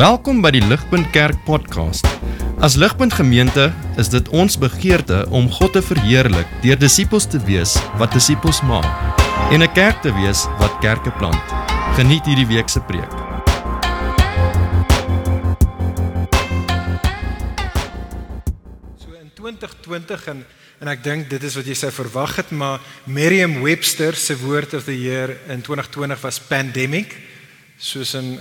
Welkom by die Ligpunt Kerk podcast. As Ligpunt Gemeente is dit ons begeerte om God te verheerlik deur disippels te wees wat disippels maak en 'n kerk te wees wat kerke plant. Geniet hierdie week se preek. So in 2020 en en ek dink dit is wat jy sou verwag het, maar Merriam-Webster se woord of the year in 2020 was pandemic. Soos in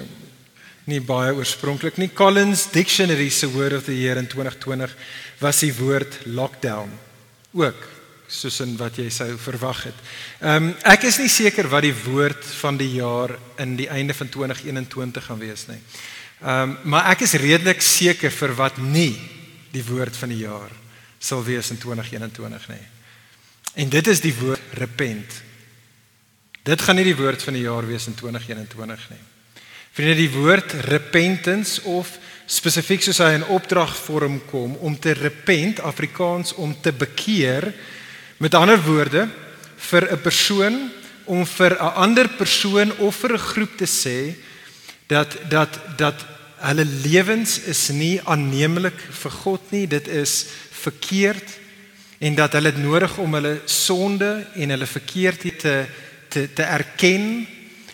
nie baie oorspronklik nie. Collins Dictionary se word of the year in 2020 was die woord lockdown. Ook soos in wat jy sou verwag het. Ehm um, ek is nie seker wat die woord van die jaar in die einde van 2021 gaan wees nie. Ehm um, maar ek is redelik seker vir wat nie die woord van die jaar sal wees in 2021 nie. En dit is die woord repent. Dit gaan nie die woord van die jaar wees in 2021 nie. Vriende, die woord repentance of spesifiek soos hy in opdragvorm kom om te repent, Afrikaans om te bekeer, met ander woorde vir 'n persoon om vir 'n ander persoon of vir 'n groep te sê dat dat dat hulle lewens is nie aanneemlik vir God nie, dit is verkeerd en dat hulle dit nodig om hulle sonde en hulle verkeerdheid te te te erken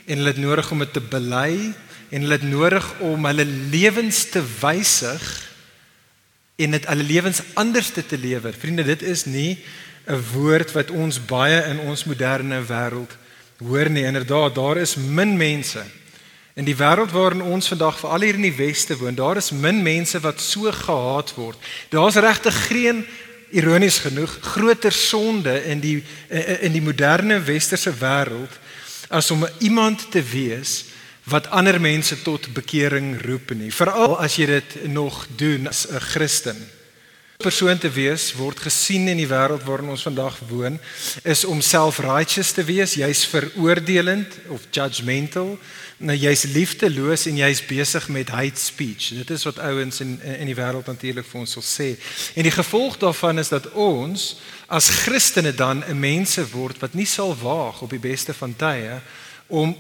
en hulle dit nodig om dit te bely en hulle dit nodig om hulle lewens te wysig en dit hulle lewens anders te, te lewe. Vriende, dit is nie 'n woord wat ons baie in ons moderne wêreld hoor nie. Inderdaad, daar is min mense in die wêreld waarin ons vandag veral hier in die weste woon. Daar is min mense wat so gehaat word. Daar's regtig geen ironies genoeg groter sonde in die in die moderne westerse wêreld as om iemand te wees wat ander mense tot bekering roep nie. Veral as jy dit nog doen as 'n Christen. Persoon te wees word gesien in die wêreld waarin ons vandag woon is om self-righteous te wees. Jy's veroordelend of judgmental. Nou jy's liefdeloos en jy's besig met hate speech. Dit is wat ouens in in die wêreld natuurlik vir ons sal sê. En die gevolg daarvan is dat ons as Christene dan 'n mense word wat nie sal waag op die beste van tye om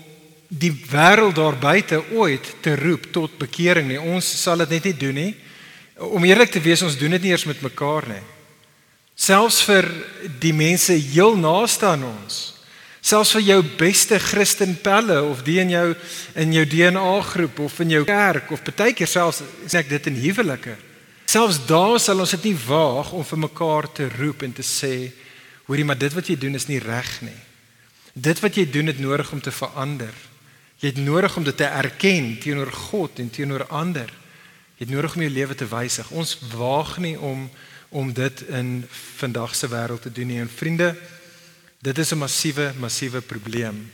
die wêreld daar buite ooit te roep tot bekering nie ons sal dit net nie doen nie Om eerlik te wees, ons doen dit nie eers met mekaar nie. Selfs vir die mense heel naaste aan ons. Selfs vir jou beste Christen pelle of die in jou in jou DNA groep of in jou kerk of partykeer selfs sê ek dit in huwelike. Selfs daar sal ons dit nie waag om vir mekaar te roep en te sê, hoorie, maar dit wat jy doen is nie reg nie. Dit wat jy doen het nodig om te verander. Jy het nodig om dit te erken teenoor God en teenoor ander. Jy het nodig om jou lewe te wysig. Ons waag nie om om dit in vandag se wêreld te doen nie. En vriende, dit is 'n massiewe massiewe probleem.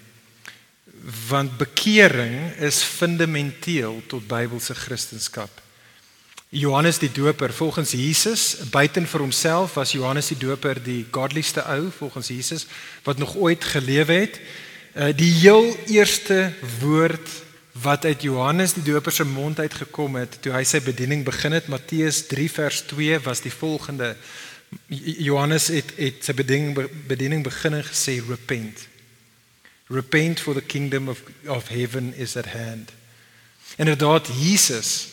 Want bekering is fundamenteel tot Bybelse Christendom. Johannes die Doper, volgens Jesus, buiten vir homself was Johannes die Doper die godlieste ou volgens Jesus wat nog ooit gelewe het. Uh, die heel eerste woord wat uit Johannes die Doper se mond uitgekom het toe hy sy bediening begin het Matteus 3 vers 2 was die volgende. Johannes het het sy bediening bediening begin en gesê repent. Repent for the kingdom of of heaven is at hand. En inderdaad Jesus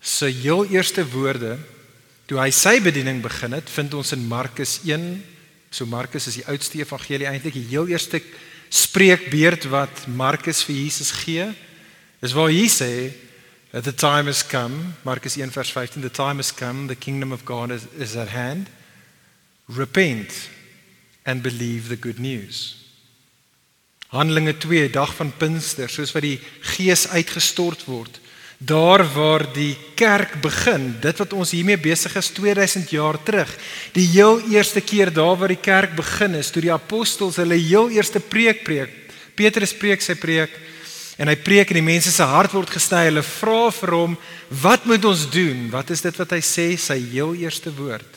se heel eerste woorde toe hy sy bediening begin het vind ons in Markus 1 so Markus is die oudste evangelie eintlik die heel eerste spreekbeurt wat Markus vir Jesus gee Dis waar hy sê that the time has come, Markus 1 vers 15, the time has come, the kingdom of God is, is at hand. Repent and believe the good news. Handelinge 2 dag van Pinkster, soos wat die Gees uitgestort word. Daar waar die kerk begin, dit wat ons hiermee besig is 2000 jaar terug. Die heel eerste keer daar waar die kerk begin is, toe die apostels hulle heel eerste preek preek. Petrus preek sy preek En hy preek en die mense se hart word gesny. Hulle vra vir hom, "Wat moet ons doen?" Wat is dit wat hy sê, sy heel eerste woord?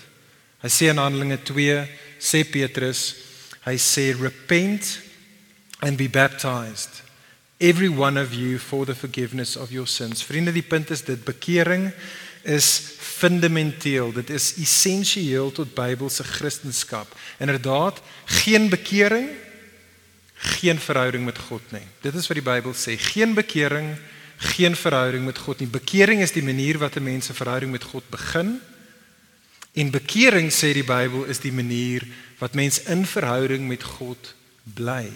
Hy sê in Handelinge 2, sê Petrus, hy sê, "Repent and be baptized, every one of you for the forgiveness of your sins." Vriende, die punt is dit bekering is fundamenteel. Dit is essensieel tot Bybelse Christendom. Inderdaad, geen bekering geen verhouding met God nie. Dit is wat die Bybel sê, geen bekering, geen verhouding met God nie. Bekering is die manier wat 'n mens 'n verhouding met God begin. En bekering sê die Bybel is die manier wat mens in verhouding met God bly.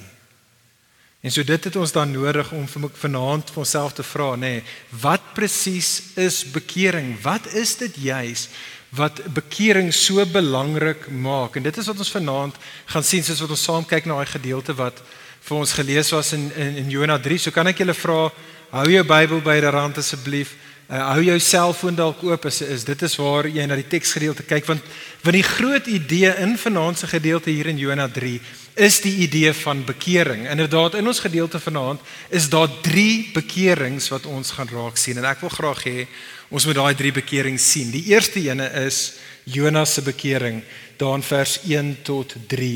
En so dit het ons dan nodig om vanaand vir onsself te vra, nê, nee, wat presies is bekering? Wat is dit juis wat bekering so belangrik maak? En dit is wat ons vanaand gaan sien soos wat ons saam kyk na daai gedeelte wat vir ons gelees was in in, in Jonas 3. So kan ek julle vra, hou jou Bybel byderhand asseblief. Uh, hou jou selfoon dalk oop as is dit is waar jy na die teksgedeelte kyk want want die groot idee in vanaand se gedeelte hier in Jonas 3 is die idee van bekering. Inderdaad in ons gedeelte vanaand is daar 3 bekerings wat ons gaan raak sien en ek wil graag hê ons moet daai 3 bekerings sien. Die eerste ene is Jonas se bekering daar in vers 1 tot 3.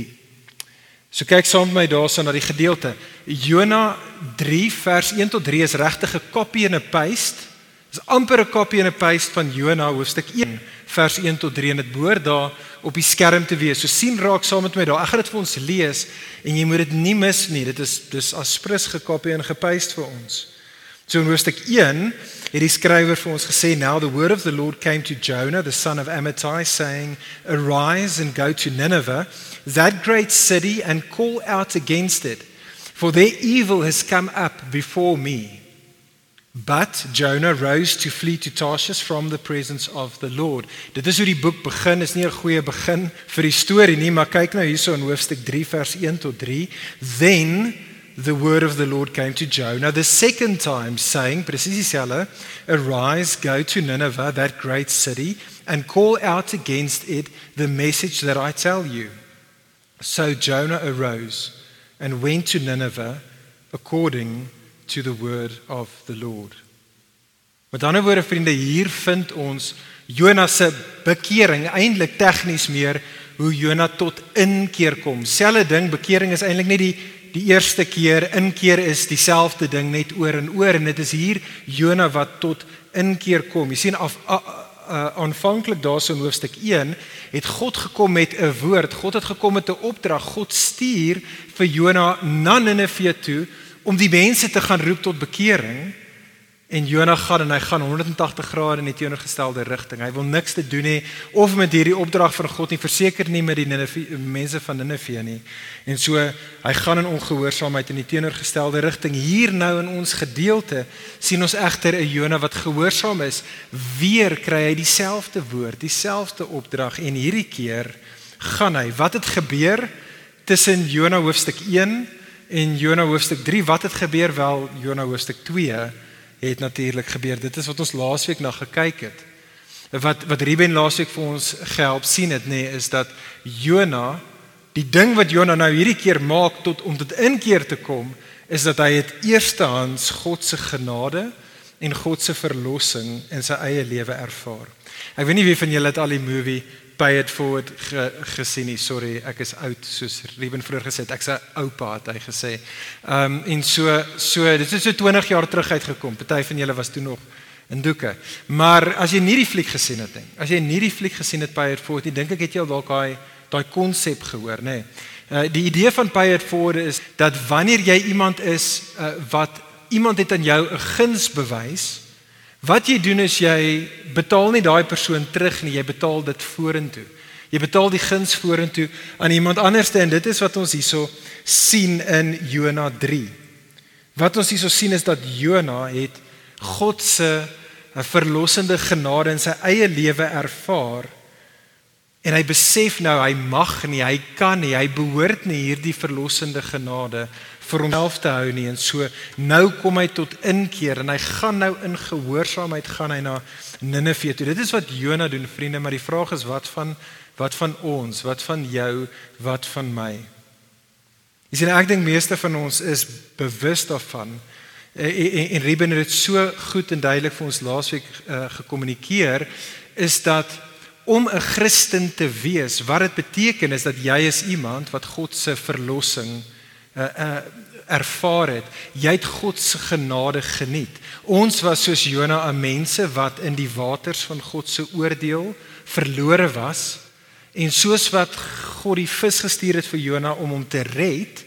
So kyk saam met my daarso na die gedeelte. Jonas 3 vers 1 tot 3 is regtig 'n copy en 'n paste. Dis amper 'n copy en 'n paste van Jonas hoofstuk 1 vers 1 tot 3 en dit behoort daar op die skerm te wees. So sien raak saam met my daar. Ek gaan dit vir ons lees en jy moet dit nie mis nie. Dit is dis as sprus gekopie en gepaste vir ons. So in hoofstuk 1 het die skrywer vir ons gesê now the word of the Lord came to Jonah the son of Amittai saying arise and go to Nineveh that great city and call out against it, for their evil has come up before me. But Jonah rose to flee to Tarshish from the presence of the Lord. Dit is hoe die boek begin, is nie 'n goeie begin vir die storie nie, maar kyk nou hierso in hoofstuk 3 vers 1 tot 3. Then the word of the Lord came to Jonah the second time saying, presies dieselfde, arise, go to Nineveh, that great city, and call out against it the message that I tell you. So Jonah arose and went to Nineveh according to the word of the Lord. Met ander woorde vriende, hier vind ons Jonas se bekering eintlik tegnies meer hoe Jonas tot inkeer kom. Selfe ding, bekering is eintlik net die die eerste keer, inkeer is dieselfde ding net oor en oor en dit is hier Jonas wat tot inkeer kom. Jy sien af a, uh, aanvanklik daarso in hoofstuk 1 het God gekom met 'n woord. God het gekom met 'n opdrag. God stuur vir Jona na Ninive toe om die mense te gaan roep tot bekering. En Jonah gaan en hy gaan 180 grade in die teenoorgestelde rigting. Hy wil niks te doen hê of met hierdie opdrag van God nie verseker nie met die Ninive mense van Ninive nie. En so hy gaan in ongehoorsaamheid in die teenoorgestelde rigting. Hier nou in ons gedeelte sien ons egter 'n Jonah wat gehoorsaam is. Weer kry hy dieselfde woord, dieselfde opdrag en hierdie keer gaan hy. Wat het gebeur tussen Jonah hoofstuk 1 en Jonah hoofstuk 3? Wat het gebeur wel Jonah hoofstuk 2? het natuurlik gebeur. Dit is wat ons laasweek na gekyk het. Wat wat Ruben laasweek vir ons gehelp sien het nê nee, is dat Jona die ding wat Jona nou hierdie keer maak tot om tot inkeer te kom is dat hy het eerstehands God se genade en God se verlossing in sy eie lewe ervaar. Ek weet nie wie van julle het al die movie pay it forward ge, gesien nie. Sorry, ek is oud soos Ruben vroeër gesê het. Ek's 'n oupa het hy gesê. Ehm um, en so so dit is so 20 jaar terug uitgekom. Party van julle was toe nog in doeke. Maar as jy nie die fliek gesien het nie. As jy nie die fliek gesien het pay it forward nie, dink ek het jy al dalk daai daai konsep gehoor, nê. Nee. Uh, die idee van pay it forward is dat wanneer jy iemand is uh, wat iemand het aan jou 'n guns bewys, Wat jy doen is jy betaal nie daai persoon terug nie, jy betaal dit vorentoe. Jy betaal die guns vorentoe aan iemand anderste en dit is wat ons hierso sien in Jona 3. Wat ons hierso sien is dat Jona het God se verlossende genade in sy eie lewe ervaar en hy besef nou hy mag nie, hy kan nie, hy behoort nie hierdie verlossende genade vir homself te hou nie en so nou kom hy tot inkeer en hy gaan nou in gehoorsaamheid gaan hy na Ninive toe. Dit is wat Jona doen vriende, maar die vraag is wat van wat van ons? Wat van jou? Wat van my? Jy sien ek dink meeste van ons is bewus daarvan en, en, en Ruben het dit so goed en duidelik vir ons laasweek uh, gekommunikeer is dat om 'n Christen te wees, wat dit beteken is dat jy is iemand wat God se verlossing uh, uh ervaar het. Jy het God se genade geniet. Ons was soos Jona, 'n mense wat in die waters van God se oordeel verlore was en soos wat God die vis gestuur het vir Jona om hom te red,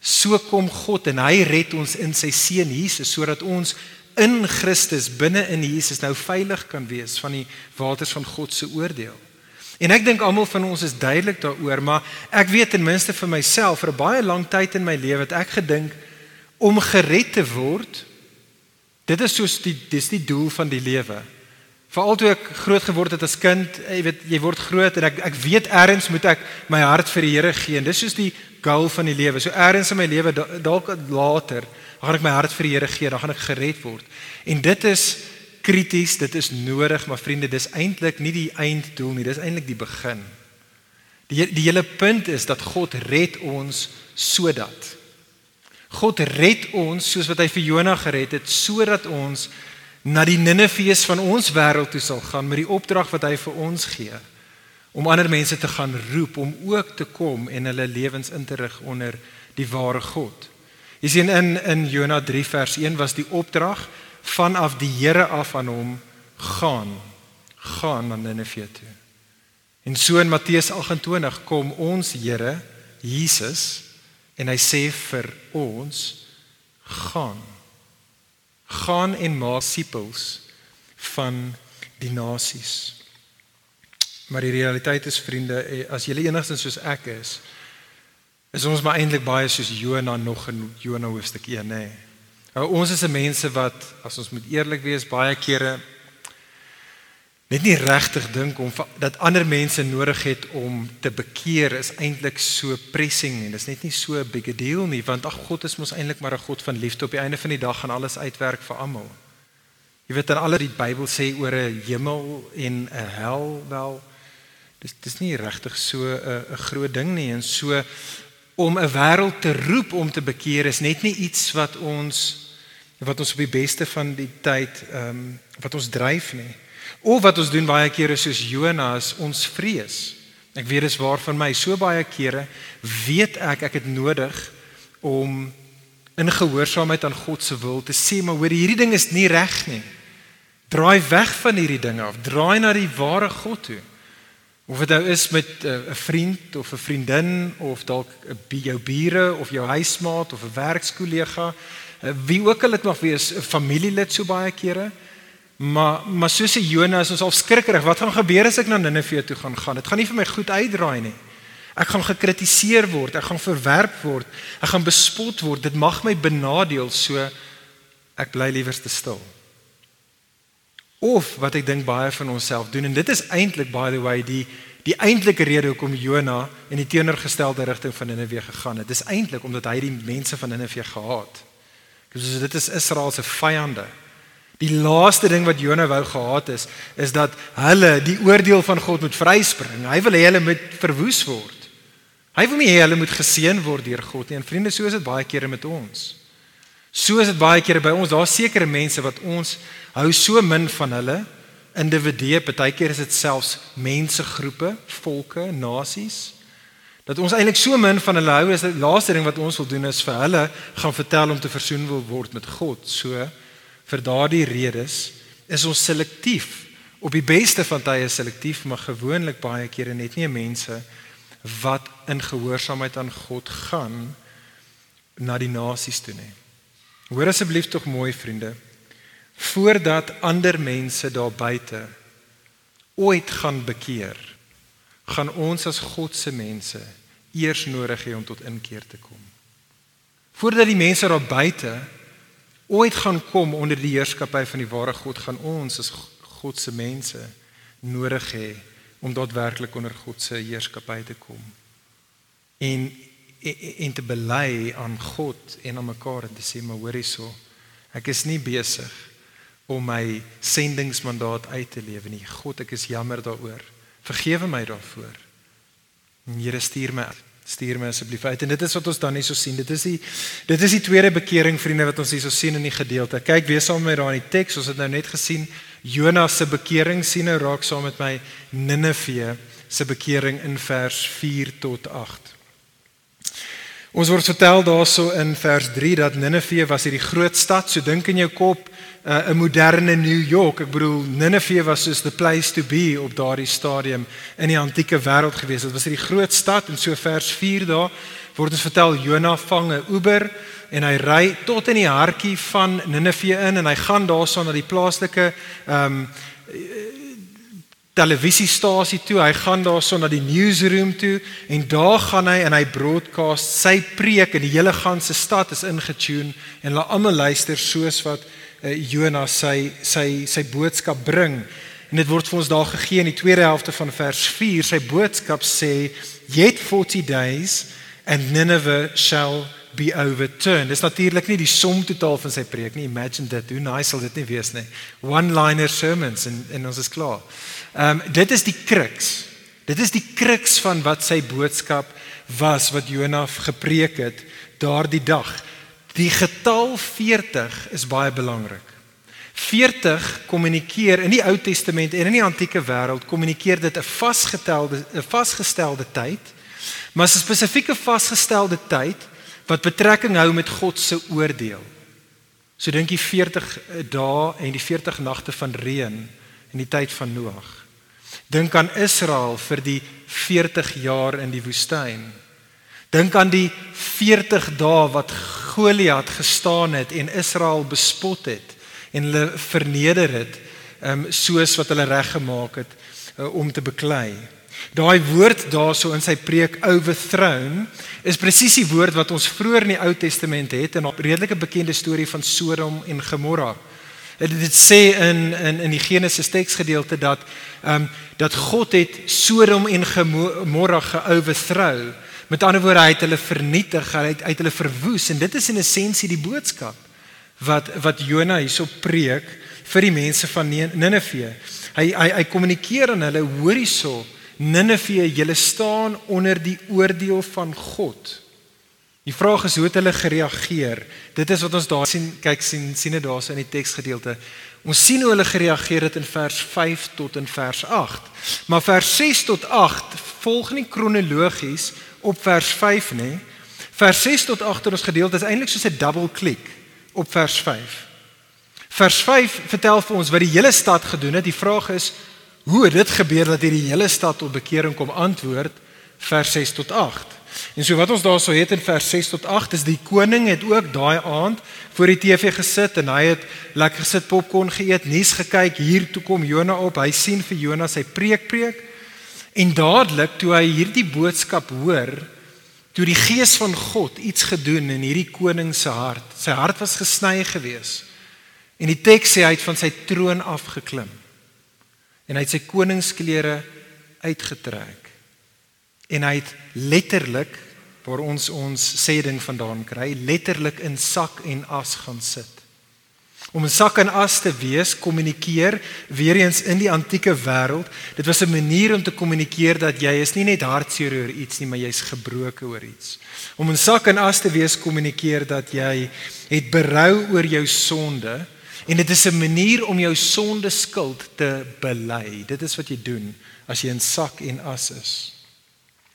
so kom God en hy red ons in sy seun Jesus sodat ons in Christus binne in Jesus nou veilig kan wees van die waters van God se oordeel. En ek dink almal van ons is duidelik daaroor, maar ek weet ten minste vir myself vir 'n baie lang tyd in my lewe het ek gedink om gered te word dit is soos die dis die doel van die lewe. Veral toe ek groot geword het as kind, jy weet jy word groot en ek ek weet eers moet ek my hart vir die Here gee en dis soos die goal van die lewe. So eers in my lewe dalk later gaan ek my hart vir die Here gee, dan gaan ek gered word. En dit is krities, dit is nodig, maar vriende, dis eintlik nie die einddoel nie, dis eintlik die begin. Die die hele punt is dat God red ons sodat God red ons soos wat hy vir Jonah gered het sodat ons na die Ninivees van ons wêreld toe sal gaan met die opdrag wat hy vir ons gee om ander mense te gaan roep om ook te kom en hulle lewens in te rig onder die ware God. Jy sien in in Jona 3 vers 1 was die opdrag vanaf die Here af aan hom gaan gaan na Nineve toe. En so in Matteus 28 kom ons Here Jesus en hy sê vir ons gaan gaan en maak disippels van die nasies. Maar die realiteit is vriende, eh, as jy enigstens soos ek is, is ons maar eintlik baie soos Jona nog in Jona hoofstuk 1 nê. Nou ons is mense wat as ons moet eerlik wees baie kere net nie regtig dink om dat ander mense nodig het om te bekeer is eintlik so pressing en dis net nie so 'n big deal nie want ag God is mos eintlik maar 'n God van liefde op die einde van die dag gaan alles uitwerk vir almal. Jy weet dan al die Bybel sê oor 'n hemel en 'n hel wel dis dis nie regtig so 'n 'n groot ding nie en so om 'n wêreld te roep om te bekeer is net nie iets wat ons wat ons op die beste van die tyd ehm um, wat ons dryf nie. Of wat ons doen baie kere soos Jonas ons vrees. Ek weet dis waar van my so baie kere weet ek ek het nodig om in gehoorsaamheid aan God se wil te sê maar hoor hierdie ding is nie reg nie. Draai weg van hierdie dinge af. Draai na die ware God toe. Of dit nou is met eh, 'n uh, vriend of 'n vriendin of dalk jou bure of jou huismaat of 'n werkskollega, wie ook al dit mag wees, 'n familielid so baie kere. Maar maar soos se Jonas is al skrikkerig. Wat gaan gebeur as ek na Ninive toe gaan gaan? Dit gaan nie vir my goed uitdraai nie. Ek gaan gekritiseer word, ek gaan verwerp word, ek gaan bespot word. Dit mag my benadeel, so ek bly liewer te stil. Of wat ek dink baie van onsself doen en dit is eintlik by the way die die eintlike rede hoekom Jona in die teenoorgestelde rigting van Ninive gegaan het. Dis eintlik omdat hy die mense van Ninive gehaat. Dus dit is Israel se vyande. Die laaste ding wat Jona wou gehad is is dat hulle die oordeel van God moet vryspring. Hy wil hê hulle moet verwoes word. Hy wil nie hê hulle moet geseën word deur God nie. En vriende, so is dit baie kere met ons. So is dit baie kere by ons. Daar's sekere mense wat ons hou so min van hulle individue, partykeer is dit selfs mensegroepe, volke, nasies dat ons eintlik so min van hulle hou is die laaste ding wat ons wil doen is vir hulle gaan vertel om te versoen wil word met God. So vir daardie redes is ons selektief. Op die beste van tye selektief, maar gewoonlik baie kere net nie mense wat in gehoorsaamheid aan God gaan na die nasies toe nie. Hoor asseblief tog mooi vriende. Voordat ander mense daar buite ooit gaan bekeer, gaan ons as God se mense eers nodig hê om tot inkeer te kom. Voordat die mense daar buite ooit gaan kom onder die heerskappy van die ware God, gaan ons as God se mense nodig hê om daadwerklik onder God se heerskappy te kom. En en te bely aan God en aan mekaar en te sê maar hoor hierso ek is nie besig om my sendingsmandaat uit te lewe nie God ek is jammer daaroor vergewe my daarvoor. En Here stuur my stuur my asseblief uit. En dit is wat ons dan hierso sien. Dit is die dit is die tweede bekering vriende wat ons hierso sien in die gedeelte. Kyk weer saam met my daar in die teks. Ons het nou net gesien Jonas se bekering sien nou raak saam met my. Ninive se bekering in vers 4 tot 8 Ons word vertel daarso in vers 3 dat Ninive was hierdie groot stad, so dink in jou kop uh, 'n moderne New York. Ek bedoel Ninive was soos the place to be op daardie stadium in die antieke wêreld gewees. Dit was hierdie groot stad en so vers 4 daar word ons vertel Jona vang 'n Uber en hy ry tot in die hartjie van Ninive in en hy gaan daarson na die plaaslike ehm um, televisiestasie toe. Hy gaan daarson na die newsroom toe en daar gaan hy en hy broadcast sy preek en die hele ganse stad is ingetune en hulle almal luister soos wat uh, Jona sy sy sy boodskap bring. En dit word vir ons daar gegee in die tweede helfte van vers 4. Sy boodskap sê, "Yet 40 days and Nineveh shall be overturned." Dis natuurlik nie die som totaal van sy preek nie. Imagine dit. Hoe nice sal dit nie wees nie. One-liner sermons en en ons is klaar. Ehm um, dit is die kruks. Dit is die kruks van wat sy boodskap was wat Jonah gepreek het daardie dag. Die getal 40 is baie belangrik. 40 kommunikeer in die Ou Testament en in die antieke wêreld kommunikeer dit 'n vasgestelde 'n vasgestelde tyd, maar 'n spesifieke vasgestelde tyd wat betrekking hou met God se oordeel. So dink jy 40 dae en die 40 nagte van reën in die tyd van Noag. Dink aan Israel vir die 40 jaar in die woestyn. Dink aan die 40 dae wat Goliat gestaan het en Israel bespot het en hulle verneder het, um, soos wat hulle reggemaak het uh, om te beklei. Daai woord daarso in sy preek overthrown is presies die woord wat ons vroeër in die Ou Testament het in 'n redelike bekende storie van Sodom en Gomorra. Dit sê in in in die Genesis teksgedeelte dat ehm um, dat God het Sodom en Gomorra geoverthrow. Met ander woorde, hy het hulle vernietig, hy het uit hulle verwoes en dit is in essensie die boodskap wat wat Jona hierso preek vir die mense van Ninive. Hy hy hy kommunikeer aan hulle hoor hierso Ninive, julle staan onder die oordeel van God. Die vraag is hoe het hulle gereageer? Dit is wat ons daar sien, kyk sien sien dit daarso in die teksgedeelte. Ons sien hoe hulle gereageer het in vers 5 tot in vers 8. Maar vers 6 tot 8 volg nie kronologies op vers 5 nie. Vers 6 tot 8 in ons gedeelte is eintlik soos 'n double klik op vers 5. Vers 5 vertel vir ons wat die hele stad gedoen het. Die vraag is hoe het dit gebeur dat hierdie hele stad tot bekering kom antwoord vers 6 tot 8. En so wat ons daarso het in vers 6 tot 8 is die koning het ook daai aand voor die TV gesit en hy het lekker gesit popcorn geëet, nuus gekyk. Hier toe kom Jona op. Hy sien vir Jona sy preek preek. En dadelik toe hy hierdie boodskap hoor, toe die gees van God iets gedoen in hierdie koning se hart. Sy hart was gesny gewees. En die teks sê hy het van sy troon afgeklim. En hy het sy koningsklere uitgetrek en hy het letterlik waar ons ons sê ding vandaan kry, letterlik in sak en as gaan sit. Om in sak en as te wees, kommunikeer weer eens in die antieke wêreld. Dit was 'n manier om te kommunikeer dat jy is nie net hartseer oor iets nie, maar jy's gebroken oor iets. Om in sak en as te wees kommunikeer dat jy het berou oor jou sonde en dit is 'n manier om jou sonde skuld te bely. Dit is wat jy doen as jy in sak en as is.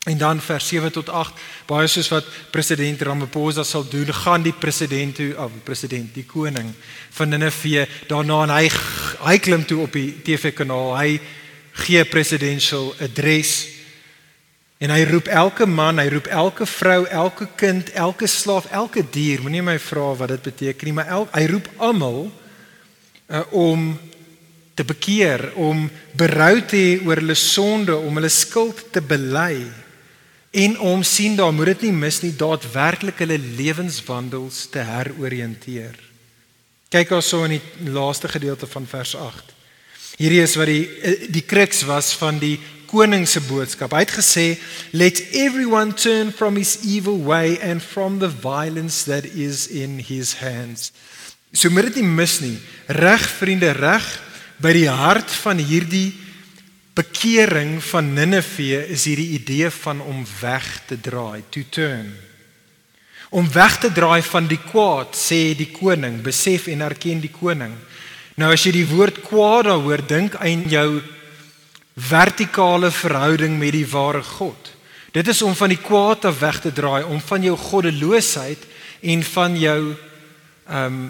En dan vers 7 tot 8, baie soos wat president Ramaphosa sal doen, gaan die president toe, of oh, president, die koning van Ninive daarna en hy hy klim toe op die TV-kanaal. Hy gee presidential address en hy roep elke man, hy roep elke vrou, elke kind, elke slaaf, elke dier. Moenie my vra wat dit beteken nie, maar el, hy roep almal uh, om te bekeer, om berou te hê oor hulle sonde, om hulle skuld te bely en om sien daar moet dit nie mis nie daadwerklik hulle lewenswandels te heroriënteer. Kyk also in die laaste gedeelte van vers 8. Hierdie is wat die eh, die kruks was van die koning se boodskap. Hy het gesê, "Let everyone turn from his evil way and from the violence that is in his hands." So moet dit nie mis nie. Reg vriende, reg by die hart van hierdie bekering van Ninive is hierdie idee van om weg te draai, to turn. Om weg te draai van die kwaad, sê die koning, besef en erken die koning. Nou as jy die woord kwaad hoor, dink aan jou vertikale verhouding met die ware God. Dit is om van die kwaad af weg te draai, om van jou goddeloosheid en van jou ehm um,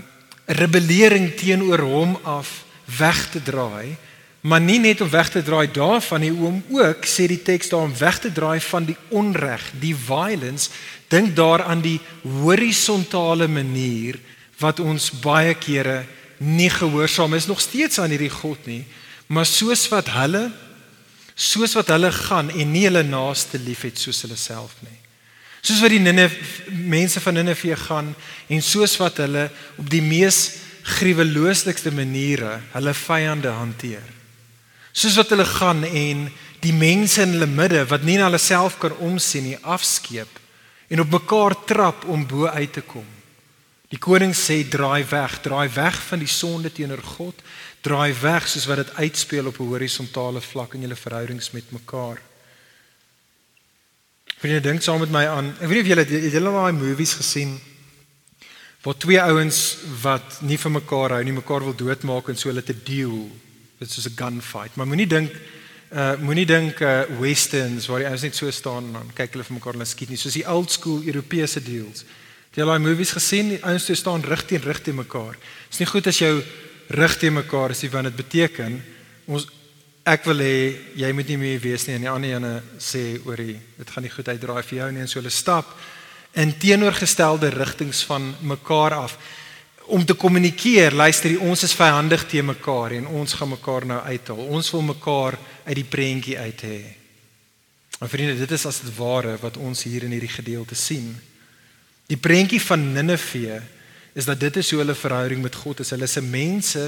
rebellering teenoor hom af weg te draai Maar nie net om weg te draai daarvan nie, om ook sê die teks daar om weg te draai van die onreg, die violence. Dink daar aan die horisontale manier wat ons baie kere nie gehoorsaam is nog steeds aan hierdie God nie, maar soos wat hulle soos wat hulle gaan en nie hulle naaste liefhet soos hulle self nie. Soos wat die Ninive mense van Ninive gaan en soos wat hulle op die mees gruwelooslikste maniere hulle vyande hanteer. Soos wat hulle gaan en die mense in hulle midde wat nie na hulle self kan omsien nie, afskeep en op mekaar trap om bo uit te kom. Die koning sê draai weg, draai weg van die sonde teenoor God, draai weg soos wat dit uitspeel op 'n horisontale vlak in julle verhoudings met mekaar. Vriende, dink saam met my aan. Ek weet nie of julle het julle daai movies gesien waar twee ouens wat nie vir mekaar hou nie, mekaar wil doodmaak en so hulle te deel. Dit soos 'n gunfight. Maar moenie dink uh moenie dink uh westerns waar die ouens net so staan en dan kyk hulle vir mekaar en hulle skiet nie, soos die old school Europese deals. Het jy al daai movies gesien? Die ouens twee staan rug teen rug teen mekaar. Dit is nie goed as jou rug teen mekaar is nie want dit beteken ons ek wil hê jy moet nie meer wees nie en die ander ene sê oor die dit gaan nie goed uitdraai vir jou nie en so hulle stap in teenoorgestelde rigtings van mekaar af om te kommunikeer luister jy ons is vyandig te mekaar en ons gaan mekaar nou uithaal. Ons wil mekaar uit die prentjie uit hê. En vriende dit is as dit ware wat ons hier in hierdie gedeelte sien. Die prentjie van Ninive is dat dit is hoe hulle verhouding met God is. Hulle is se mense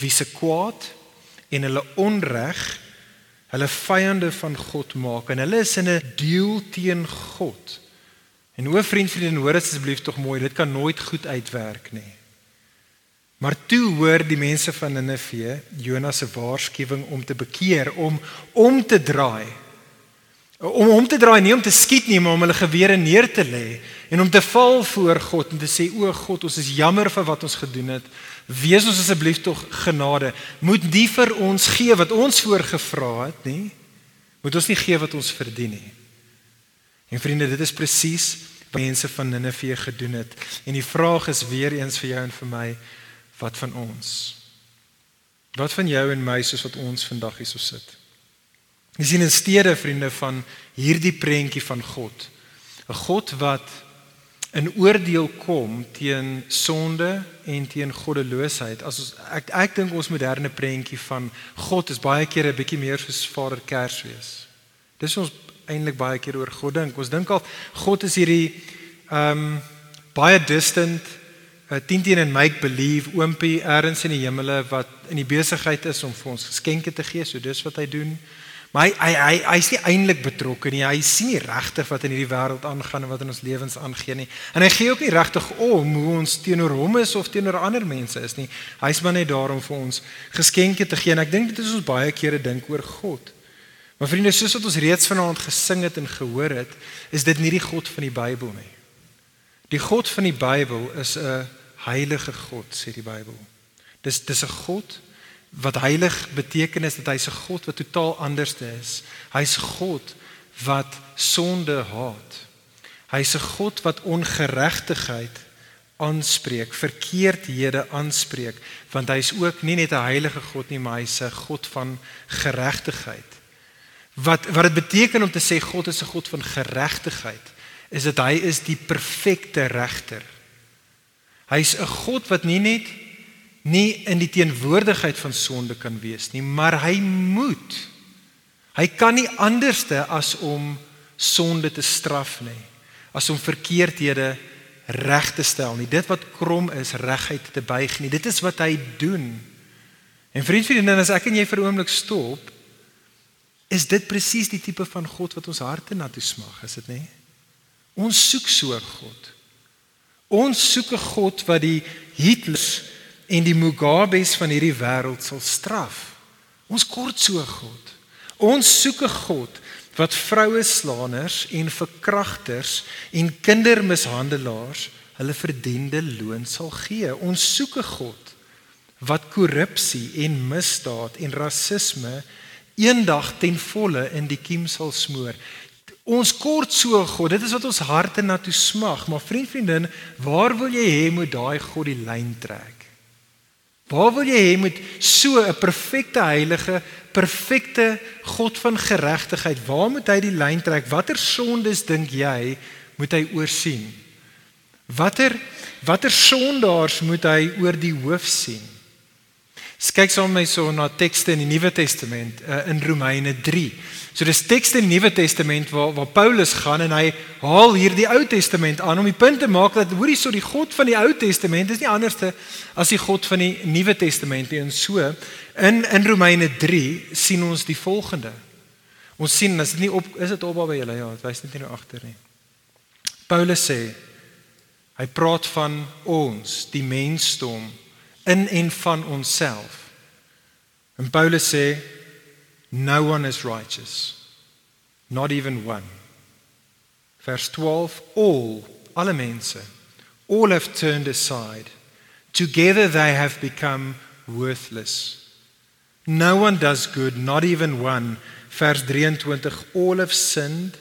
wie se kwaad en hulle onreg hulle vyande van God maak. En hulle is in 'n deel teen God. En o vriend vriendin hoor asseblief tog mooi, dit kan nooit goed uitwerk nie. Maar toe hoor die mense van Ninive Jonas se waarskuwing om te bekeer, om om te draai. Om om te draai nie om te skiet nie, maar om hulle gewere neer te lê en om te val voor God en te sê o God, ons is jammer vir wat ons gedoen het. Wees ons asseblief tog genade. Moet nie vir ons gee wat ons voorgevra het nie. Moet ons nie gee wat ons verdien nie. En vriende, dit is presies wat mense van Ninive gedoen het. En die vraag is weer eens vir jou en vir my, wat van ons? Wat van jou en my soos wat ons vandag hier so sit? Jy sien in steede vriende van hierdie prentjie van God. 'n God wat in oordeel kom teen sonde en teen goddeloosheid. As ons ek ek dink ons moderne prentjie van God is baie keer 'n bietjie meer soos Vader Kersfees. Dis ons eintlik baie keer oor God dink. Ons dink al God is hierdie ehm um, baie distant 'n teen teen en make believe oompie ergens in die hemele wat in die besigheid is om vir ons geskenke te gee. So dis wat hy doen. Maar hy hy hy hy's nie eintlik betrokke nie. Hy sien nie regtig wat in hierdie wêreld aangaan en wat in ons lewens aangaan nie. En hy gee ook nie regtig om hoe ons teenoor hom is of teenoor ander mense is nie. Hy's maar net daar om vir ons geskenke te gee en ek dink dit is ons baie kere dink oor God. Maar vriende, soos wat ons reeds vanaand gesing het en gehoor het, is dit nie die God van die Bybel nie. Die God van die Bybel is 'n heilige God, sê die Bybel. Dis dis 'n God wat heilig beteken is dat hy's 'n God wat totaal anders is. Hy's God wat sonde haat. Hy's 'n God wat ongeregtigheid aanspreek, verkeerdhede aanspreek, want hy's ook nie net 'n heilige God nie, maar hy's 'n God van geregtigheid. Wat wat dit beteken om te sê God is 'n God van geregtigheid, is dat hy is die perfekte regter. Hy's 'n God wat nie net nie in die teenwoordigheid van sonde kan wees nie, maar hy moet. Hy kan nie anderste as om sonde te straf nie, as om verkeerdhede reg te stel nie. Dit wat krom is, regheid te buig nie. Dit is wat hy doen. En vriend, vriendin, as ek en jy vir 'n oomblik stop, is dit presies die tipe van God wat ons harte na toe smag, is dit nie? Ons soek so 'n God. Ons soek 'n God wat die Hitlers en die Mugabes van hierdie wêreld sal straf. Ons kort so God. Ons soek 'n God wat vroue slaaners en verkragters en kindermishandelaars hulle verdiende loon sal gee. Ons soek 'n God wat korrupsie en misdaad en rasisme eendag ten volle in die kiem sal smoor. Ons kort so God, dit is wat ons harte na toe smag, maar vriend vriendin, waar wil jy hê moet daai God die lyn trek? Waar wil jy hê moet so 'n perfekte heilige, perfekte God van geregtigheid, waar moet hy die lyn trek? Watter sondes dink jy moet hy oorsien? Watter watter sondaars moet hy oor die hoof sien? Kyk saam met my so na tekste in die Nuwe Testament uh, in Romeine 3. So dis tekste in die Nuwe Testament waar waar Paulus gaan en hy haal hier die Ou Testament aan om die punt te maak dat hoorie so die God van die Ou Testament is nie anderste as die God van die Nuwe Testament nie. En so in in Romeine 3 sien ons die volgende. Ons sien as dit nie op is dit op by julle ja, dit wys net nie nou agter nie. Paulus sê hy praat van ons, die mensdom in en van onsself. En Paulus sê no one is righteous not even one. Vers 12 all alle mense all have turned aside together they have become worthless. No one does good not even one. Vers 23 all have sinned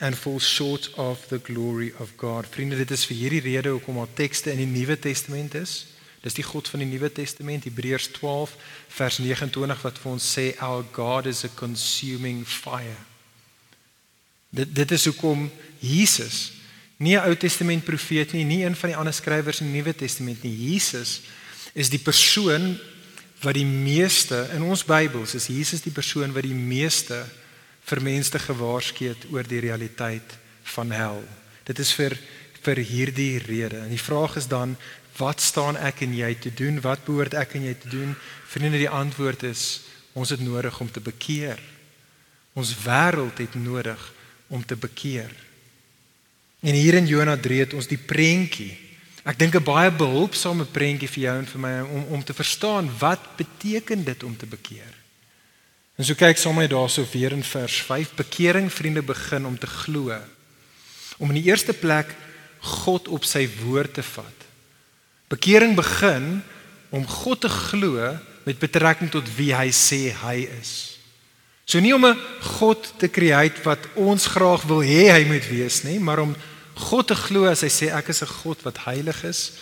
and fall short of the glory of God. Vriende, dit is vir hierdie rede hoekom al tekste in die Nuwe Testament is. Dis die God van die Nuwe Testament, Hebreërs 12 vers 29 wat vir ons sê our God is a consuming fire. Dit dit is hoekom Jesus nie 'n Ou Testament profeet nie, nie een van die ander skrywers in die Nuwe Testament nie. Jesus is die persoon wat die meeste in ons Bybels is Jesus die persoon wat die meeste vir mense gewaarsku het oor die realiteit van hel. Dit is vir vir hierdie rede. En die vraag is dan Wat staan ek en jy te doen? Wat behoort ek en jy te doen? Vriende, die antwoord is ons het nodig om te bekeer. Ons wêreld het nodig om te bekeer. En hier in Jona 3 het ons die prentjie. Ek dink 'n baie behulpsame prentjie vir jou en vir my om om te verstaan wat beteken dit om te bekeer. En so kyk sommer daarso weer in vers 5. Bekering vriende begin om te glo. Om in die eerste plek God op sy woord te vat. Bekering begin om God te glo met betrekking tot wie hy sê hy is. So nie om 'n God te create wat ons graag wil hê hy moet wees nie, maar om God te glo as hy sê ek is 'n God wat heilig is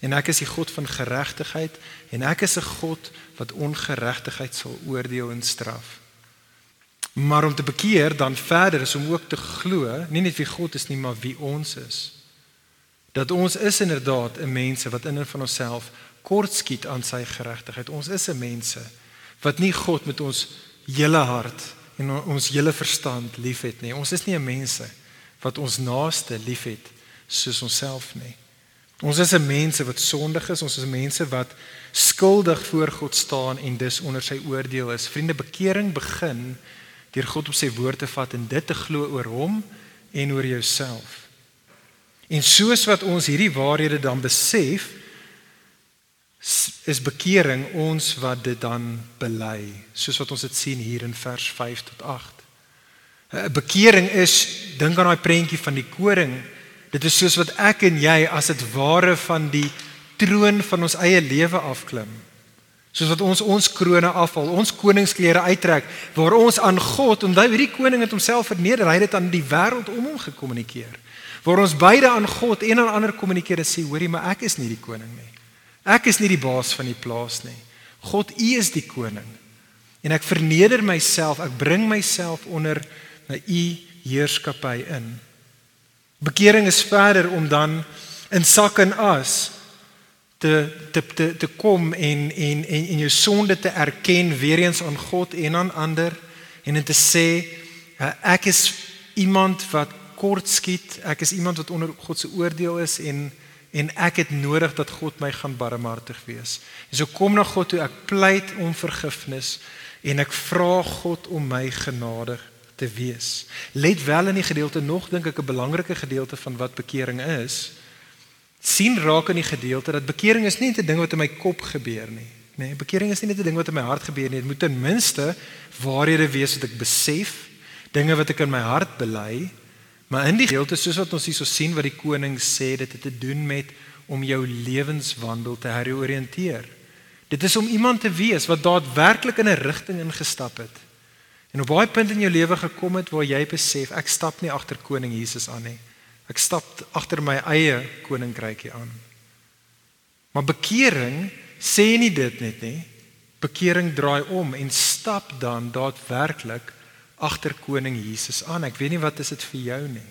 en ek is die God van geregtigheid en ek is 'n God wat ongeregtigheid sal oordeel en straf. Maar om te bekeer dan verder is om ook te glo, nie net wie God is nie, maar wie ons is dat ons is inderdaad 'n mense wat in en van onsself kortskiet aan sy geregtigheid. Ons is 'n mense wat nie God met ons hele hart en ons hele verstand liefhet nie. Ons is nie 'n mense wat ons naaste liefhet soos onsself nie. Ons is 'n mense wat sondig is, ons is mense wat skuldig voor God staan en dus onder sy oordeel is. Vriende, bekering begin deur God op sy woord te vat en dit te glo oor hom en oor jouself. En soos wat ons hierdie waarhede dan besef, is bekering ons wat dit dan bely, soos wat ons dit sien hier in vers 5 tot 8. 'n eh, Bekering is dink aan daai prentjie van die koring. Dit is soos wat ek en jy as dit ware van die troon van ons eie lewe afklim. Soos wat ons ons krone afval, ons koningsklere uittrek, waar ons aan God, onthou hierdie koning het homself verneder, hy het dit aan die wêreld om hom gekommunikeer waar ons beide aan God en aan ander kommunikeer en sê hoorie maar ek is nie die koning nie. Ek is nie die baas van die plaas nie. God U is die koning. En ek verneder myself, ek bring myself onder na U heerskappy in. Bekering is verder om dan in sak en as te te te te kom en en en en jou sonde te erken weer eens aan God en aan ander en en te sê ek is iemand wat kort skiet. Ek is iemand wat onder God se oordeel is en en ek het nodig dat God my gaan barmhartig wees. En so kom na God toe, ek pleit om vergifnis en ek vra God om my genadig te wees. Let wel in die gedeelte nog dink ek 'n belangrike gedeelte van wat bekering is. sien raak in die gedeelte dat bekering is nie net 'n ding wat in my kop gebeur nie. Nee, bekering is nie net 'n ding wat in my hart gebeur nie. Dit moet ten minste waarhede wees wat ek besef, dinge wat ek in my hart bely Maar in die gedeelte soos wat ons hierso sien wat die koning sê dit het te doen met om jou lewenswandel te heroriënteer. Dit is om iemand te wees wat daadwerklik in 'n rigting ingestap het. En op baie punte in jou lewe gekom het waar jy besef ek stap nie agter koning Jesus aan nie. Ek stap agter my eie koninkrykie aan. Maar bekering sê nie dit net nie. Bekering draai om en stap dan daadwerklik agter koning Jesus aan. Ek weet nie wat is dit vir jou nie.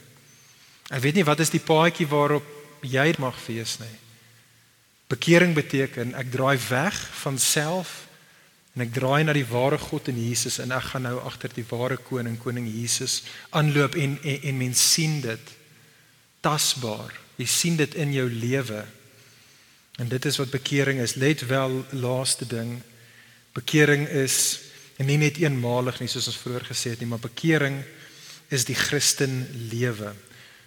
Ek weet nie wat is die paadjie waarop jy mag fees nie. Bekering beteken ek draai weg van self en ek draai na die ware God in Jesus en ek gaan nou agter die ware koning koning Jesus aanloop en en, en mens sien dit tasbaar. Jy sien dit in jou lewe. En dit is wat bekering is. Let wel laaste ding. Bekering is nie net eenmalig nie soos ons vroeër gesê het nie, maar bekering is die Christen lewe.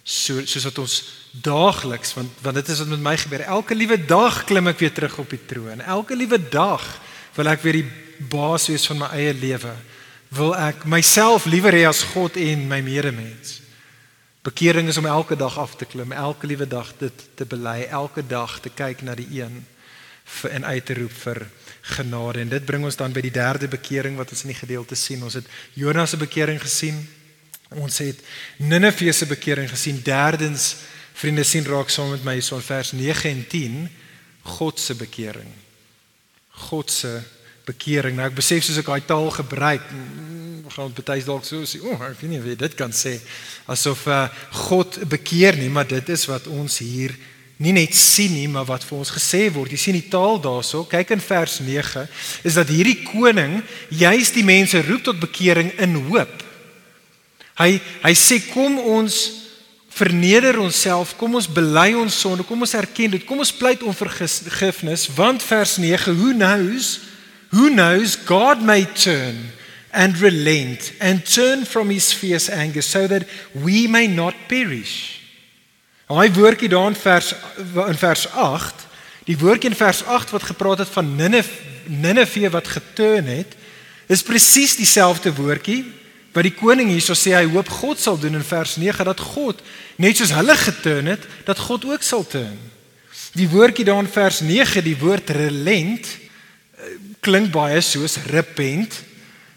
So soos wat ons daagliks want want dit is wat met my gebeur. Elke liewe dag klim ek weer terug op die troon. Elke liewe dag wil ek weer die baas wees van my eie lewe. Wil ek myself liewer hê as God en my medemens. Bekering is om elke dag af te klim, elke liewe dag dit te bely, elke dag te kyk na die een vir en uit te roep vir genade. En dit bring ons dan by die derde bekering wat ons in die gedeelte sien. Ons het Jonas se bekering gesien. Ons het Ninive se bekering gesien. Derdens, vriende sien raak saam met my so in vers 9 en 10 God se bekering. God se bekering. Nou ek besef soos ek daai taal gebruik, gaan ons baie dalk so sê, o, oh, ek weet nie wie dit kan sê asof uh, God bekeer nie, maar dit is wat ons hier nie net sien nie, maar wat vir ons gesê word. Jy sien die taal daarso, kyk in vers 9, is dat hierdie koning juis die mense roep tot bekering in hoop. Hy hy sê kom ons verneder onsself, kom ons bely ons sonde, kom ons erken dit, kom ons pleit om vergifnis, want vers 9, who knows, who knows God may turn and relent and turn from his fierce anger so that we may not perish. Daai woordjie daar in vers in vers 8, die woordjie in vers 8 wat gepraat het van Ninive Ninive wat geturn het, is presies dieselfde woordjie wat die koning hierso sê hy hoop God sal doen in vers 9 dat God net soos hulle geturn het, dat God ook sal turn. Die woordjie daar in vers 9, die woord relent eh, klink baie soos repent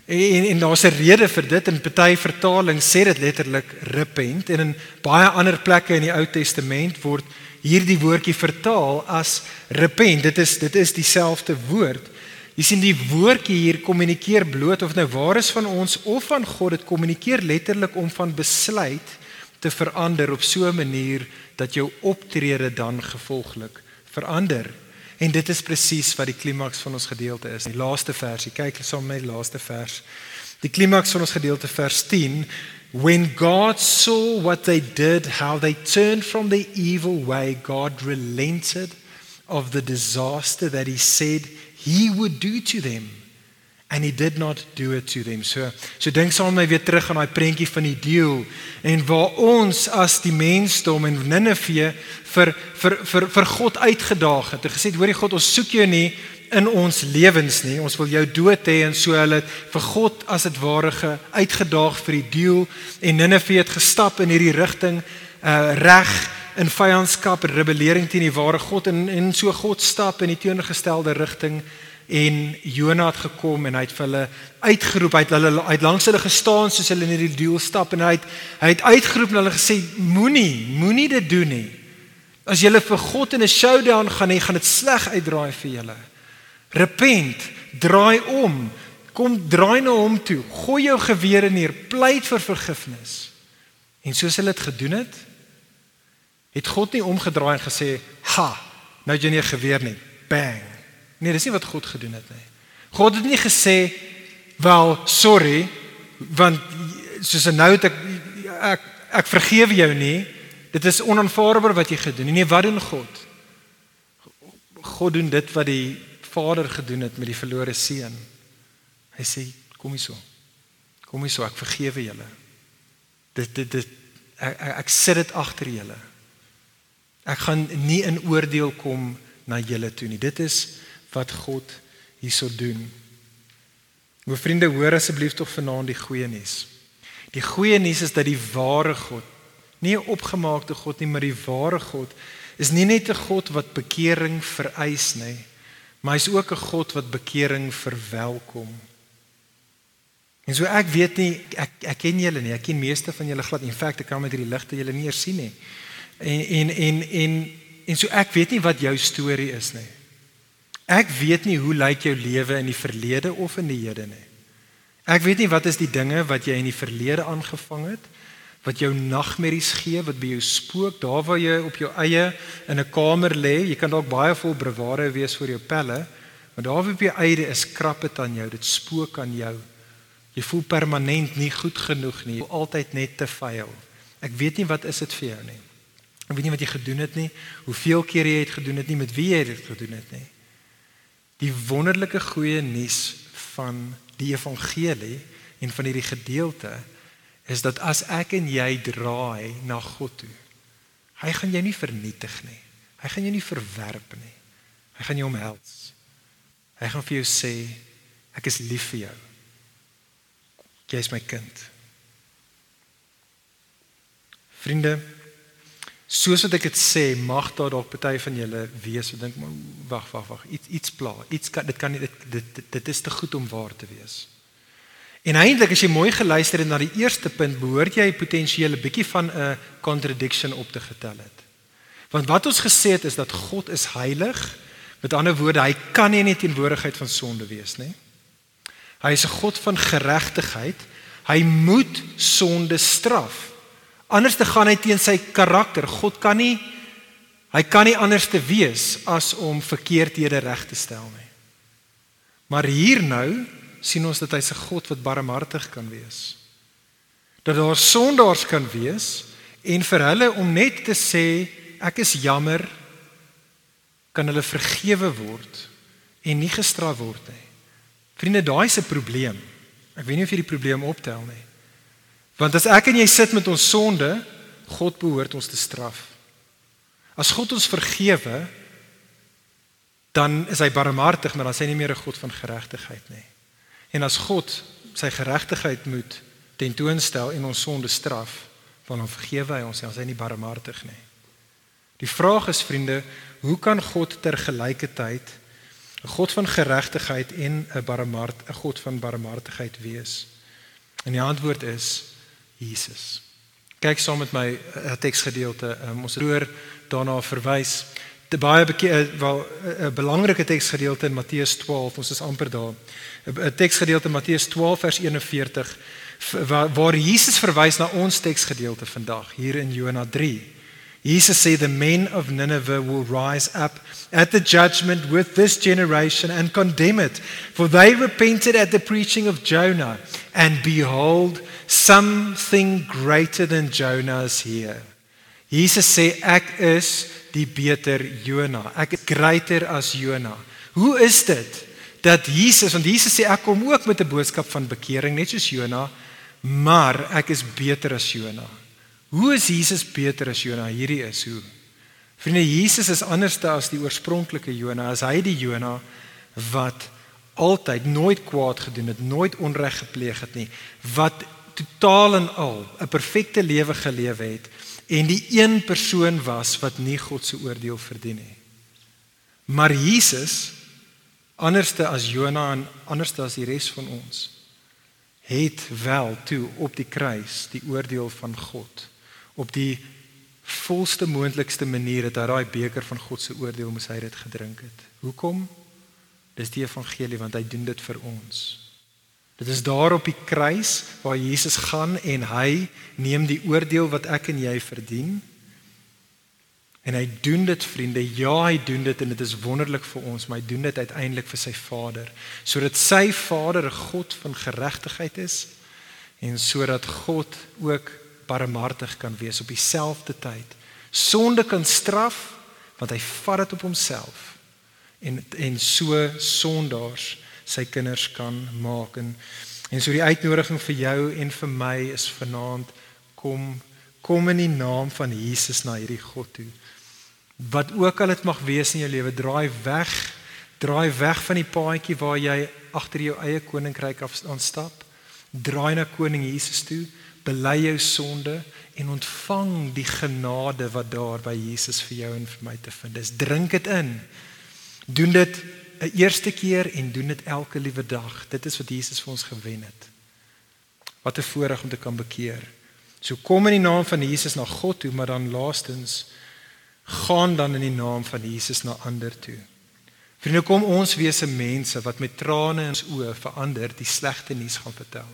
En en daar's 'n rede vir dit in party vertalings sê dit letterlik repent en in baie ander plekke in die Ou Testament word hierdie woordjie vertaal as repent. Dit is dit is dieselfde woord. Jy sien die woordjie hier kommunikeer bloot of nou waar is van ons of van God dit kommunikeer letterlik om van besluit te verander op so 'n manier dat jou optrede dan gevolglik verander. En dit is presies wat die klimaks van ons gedeelte is. Die laaste versie. Kyk saam met my laaste vers. Die klimaks van ons gedeelte vers 10 When God saw what they did, how they turned from the evil way, God relented of the disaster that he said he would do to them and he did not do it to them. So so dink saam met my weer terug aan daai prentjie van die deel en waar ons as die mensdom in Ninive vir vir vir vir God uitgedaag het. Hy gesê hoor die God ons soek jou nie in ons lewens nie. Ons wil jou dood hê en so hulle vir God as dit ware uitgedaag vir die deel en Ninive het gestap in hierdie rigting uh reg in vyandskap en rebellering teen die ware God en en so God stap in die teenoorgestelde rigting en Jonah het gekom en hy het vir hulle uitgeroep. Hy het hulle uit langs hulle gestaan soos hulle in hierdie deel stap en hy het hy het uitgeroep en hulle gesê moenie moenie dit doen nie. As julle vir God in 'n showdown gaan hê gaan dit sleg uitdraai vir julle. Repent draai om. Kom draai na hom toe. Gooi jou gewere neer. Pleit vir vergifnis. En soos hulle dit gedoen het het God nie omgedraai en gesê ha nou jy nie 'n geweer nie. Bang Nee, dis nie wat God gedoen het nie. God het nie gesê wel sorry want soos nou het ek ek ek vergewe jou nie. Dit is onaanvaarbaar wat jy gedoen het. Nee, wat doen God? God doen dit wat die Vader gedoen het met die verlore seun. Hy sê kom hier so. Kom hier so, ek vergewe julle. Dit dit dit ek, ek, ek sit dit agter julle. Ek gaan nie in oordeel kom na julle toe nie. Dit is wat God hierso doen. My vriende, hoor asseblief tog vanaand die goeie nuus. Die goeie nuus is dat die ware God, nie 'n opgemaakte God nie, maar die ware God is nie net 'n God wat bekering vereis nie, maar hy's ook 'n God wat bekering verwelkom. En so ek weet nie ek ek ken julle nie. Ek ken meeste van julle glad. In feite kan met hierdie ligte julle nie eers sien nie. En en en en en so ek weet nie wat jou storie is nie. Ek weet nie hoe lyk jou lewe in die verlede of in die hede nie. Ek weet nie wat is die dinge wat jy in die verlede aangevang het wat jou nagmerries gee, wat by jou spook, daar waar jy op jou eie in 'n kamer lê, jy kan dalk baie vol breware wees vir jou pelle, maar daar waar jou eie is krap dit aan jou, dit spook aan jou. Jy voel permanent nie goed genoeg nie, altyd net te vuil. Ek weet nie wat is dit vir jou nie. Ek weet nie wat jy gedoen het nie, hoeveel keer jy het gedoen het nie, met wie jy dit gedoen het nie. Die wonderlike goeie nuus van die evangelie en van hierdie gedeelte is dat as ek en jy draai na God toe, hy gaan jou nie vernietig nie. Hy gaan jou nie verwerp nie. Hy gaan jou omhels. Hy gaan vir jou sê ek is lief vir jou. Jy is my kind. Vriende, soos wat ek dit sê, mag daar dalk party van julle wees wat dink, wag, wag, wag, iets iets pla. Iets kan dit kan nie dit dit, dit is te goed om waar te wees. En eintlik as jy mooi geluister het na die eerste punt, behoort jy potensieel 'n bietjie van 'n contradiction op te getel het. Want wat ons gesê het is dat God is heilig. Met ander woorde, hy kan nie in die teenwoordigheid van sonde wees nie. Hy is 'n God van geregtigheid. Hy moet sonde straf. Anders te gaan hy teen sy karakter. God kan nie hy kan nie anders te wees as om verkeerdhede reg te stel nie. Maar hier nou sien ons dat hy's 'n God wat barmhartig kan wees. Dat daar sondaars kan wees en vir hulle om net te sê ek is jammer kan hulle vergewe word en nie gestraf word nie. Vriende, daai is 'n probleem. Ek weet nie of jy die probleem optel nie. Want as ek en jy sit met ons sonde, God behoort ons te straf. As God ons vergewe, dan is hy barmhartig, maar dan is hy nie meer 'n God van geregtigheid nie. En as God sy geregtigheid moet tentoonstel en ons sonde straf, dan vergewe hy ons, hy is nie barmhartig nie. Die vraag is vriende, hoe kan God tergelykertyd 'n God van geregtigheid en 'n barmhart, 'n God van barmhartigheid wees? En die antwoord is Jesus. Kyk saam met my 'n teksgedeelte. Um, ons het oor daarna verwys. Te baie eh, wel 'n belangrike teksgedeelte in Matteus 12. Ons is amper daar. 'n teksgedeelte Matteus 12 vers 41 waar, waar Jesus verwys na ons teksgedeelte vandag hier in Johannes 3. Jesus sê the men of Nineveh will rise up at the judgment with this generation and condemn it for they repented at the preaching of Jonah and behold something greater than Jonah is here. Jesus sê ek is die beter Jonah. Ek is greater as Jonah. Hoe is dit? dat Jesus want Jesus sê ek kom ook met 'n boodskap van bekering net soos Jona, maar ek is beter as Jona. Hoe is Jesus beter as Jona? Hierdie is hoe. Vriende, Jesus is anderste as die oorspronklike Jona. As hy die Jona wat altyd nooit kwaad gedoen het, nooit onreg gepleeg het nie, wat totaal en al 'n perfekte lewe gelewe het en die een persoon was wat nie God se oordeel verdien nie. Maar Jesus anderste as Jona en anderste as die res van ons het wel toe op die kruis die oordeel van God op die volste moontlikste manier het hy daai beker van God se oordeel moes hy dit gedrink het. Hoekom? Dis die evangelie want hy doen dit vir ons. Dit is daar op die kruis waar Jesus gaan en hy neem die oordeel wat ek en jy verdien En hy doen dit vriende. Ja, hy doen dit en dit is wonderlik vir ons, maar hy doen dit uiteindelik vir sy Vader, sodat sy Vader 'n God van geregtigheid is en sodat God ook barmhartig kan wees op dieselfde tyd. Sonde kan straf want hy vat dit op homself en en so sondaars sy kinders kan maak en en so die uitnodiging vir jou en vir my is vanaand kom kom in die naam van Jesus na hierdie God toe wat ook al dit mag wees in jou lewe, draai weg. Draai weg van die paadjie waar jy agter jou eie koninkryk aanstap. Draai na koning Jesus toe, bely jou sonde en ontvang die genade wat daar by Jesus vir jou en vir my te vind is. Drink dit in. Doen dit 'n eerste keer en doen dit elke liewe dag. Dit is wat Jesus vir ons gewen het. Wat 'n voorreg om te kan bekeer. So kom in die naam van Jesus na God toe, maar dan laastens gaan dan in die naam van Jesus na ander toe. Vriende, kom ons wees se mense wat met trane in ons oë verander die slegte nuus gaan vertel.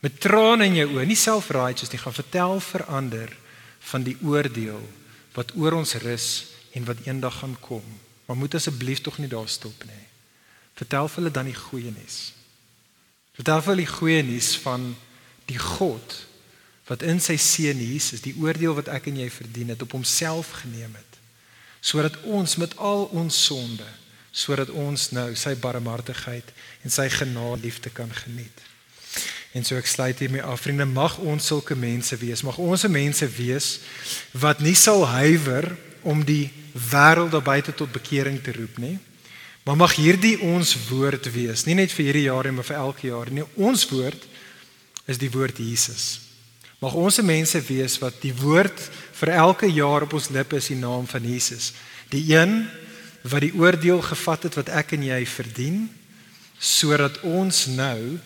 Met trane in jou oë, nie self-righteous nie, gaan vertel verander van die oordeel wat oor ons rus en wat eendag gaan kom. Maar moet asseblief tog nie daar stop nie. Vertel hulle dan die goeie nuus. Vertel hulle die goeie nuus van die God wat in sy seun Jesus die oordeel wat ek en jy verdien het op homself geneem het sodat ons met al ons sonde sodat ons nou sy barmhartigheid en sy genade liefde kan geniet. En so ek sluit hiermee af. Vriende, mag ons sulke mense wees. Mag ons se mense wees wat nie sal huiwer om die wêreld daar buite tot bekering te roep nie. Maar mag hierdie ons woord wees, nie net vir hierdie jaar nie, maar vir elke jaar nie. Ons woord is die woord Jesus. Mag ons se mense wees wat die woord vir elke jaar op ons lippe is die naam van Jesus. Die een wat die oordeel gevat het wat ek en jy verdien sodat ons nou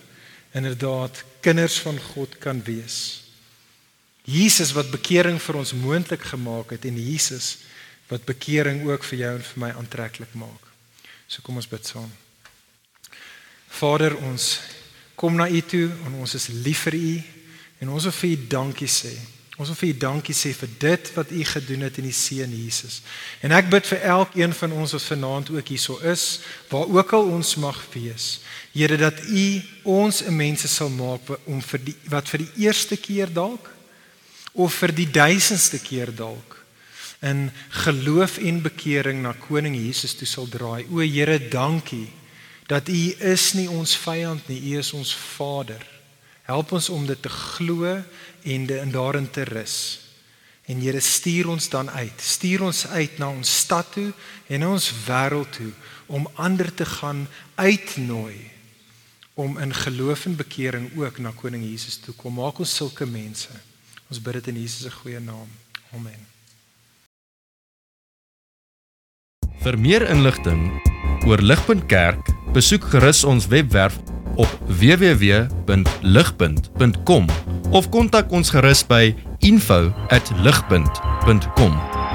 inderdaad kinders van God kan wees. Jesus wat bekering vir ons moontlik gemaak het en Jesus wat bekering ook vir jou en vir my aantreklik maak. So kom ons bid saam. Vader, ons kom na U toe en ons is lief vir U en ons wil vir U dankie sê. Ons wil vir U dankie sê vir dit wat U gedoen het in die seun Jesus. En ek bid vir elkeen van ons wat vanaand ook hierso is, waar ook al ons mag wees. Here dat U ons 'n mense sal maak om vir die wat vir die eerste keer dalk of vir die duisendste keer dalk in geloof en bekering na koning Jesus toe sal draai. O Here, dankie dat U is nie ons vyand nie, U is ons Vader. Help ons om dit te glo en in daarin te rus. En Here stuur ons dan uit. Stuur ons uit na ons stad toe en na ons wêreld toe om ander te gaan uitnooi om in geloof en bekering ook na koning Jesus toe kom. Maak ons sulke mense. Ons bid dit in Jesus se goeie naam. Amen. Vir meer inligting oor Ligpunt Kerk, besoek gerus ons webwerf op www.ligpunt.com of kontak ons gerus by info@ligpunt.com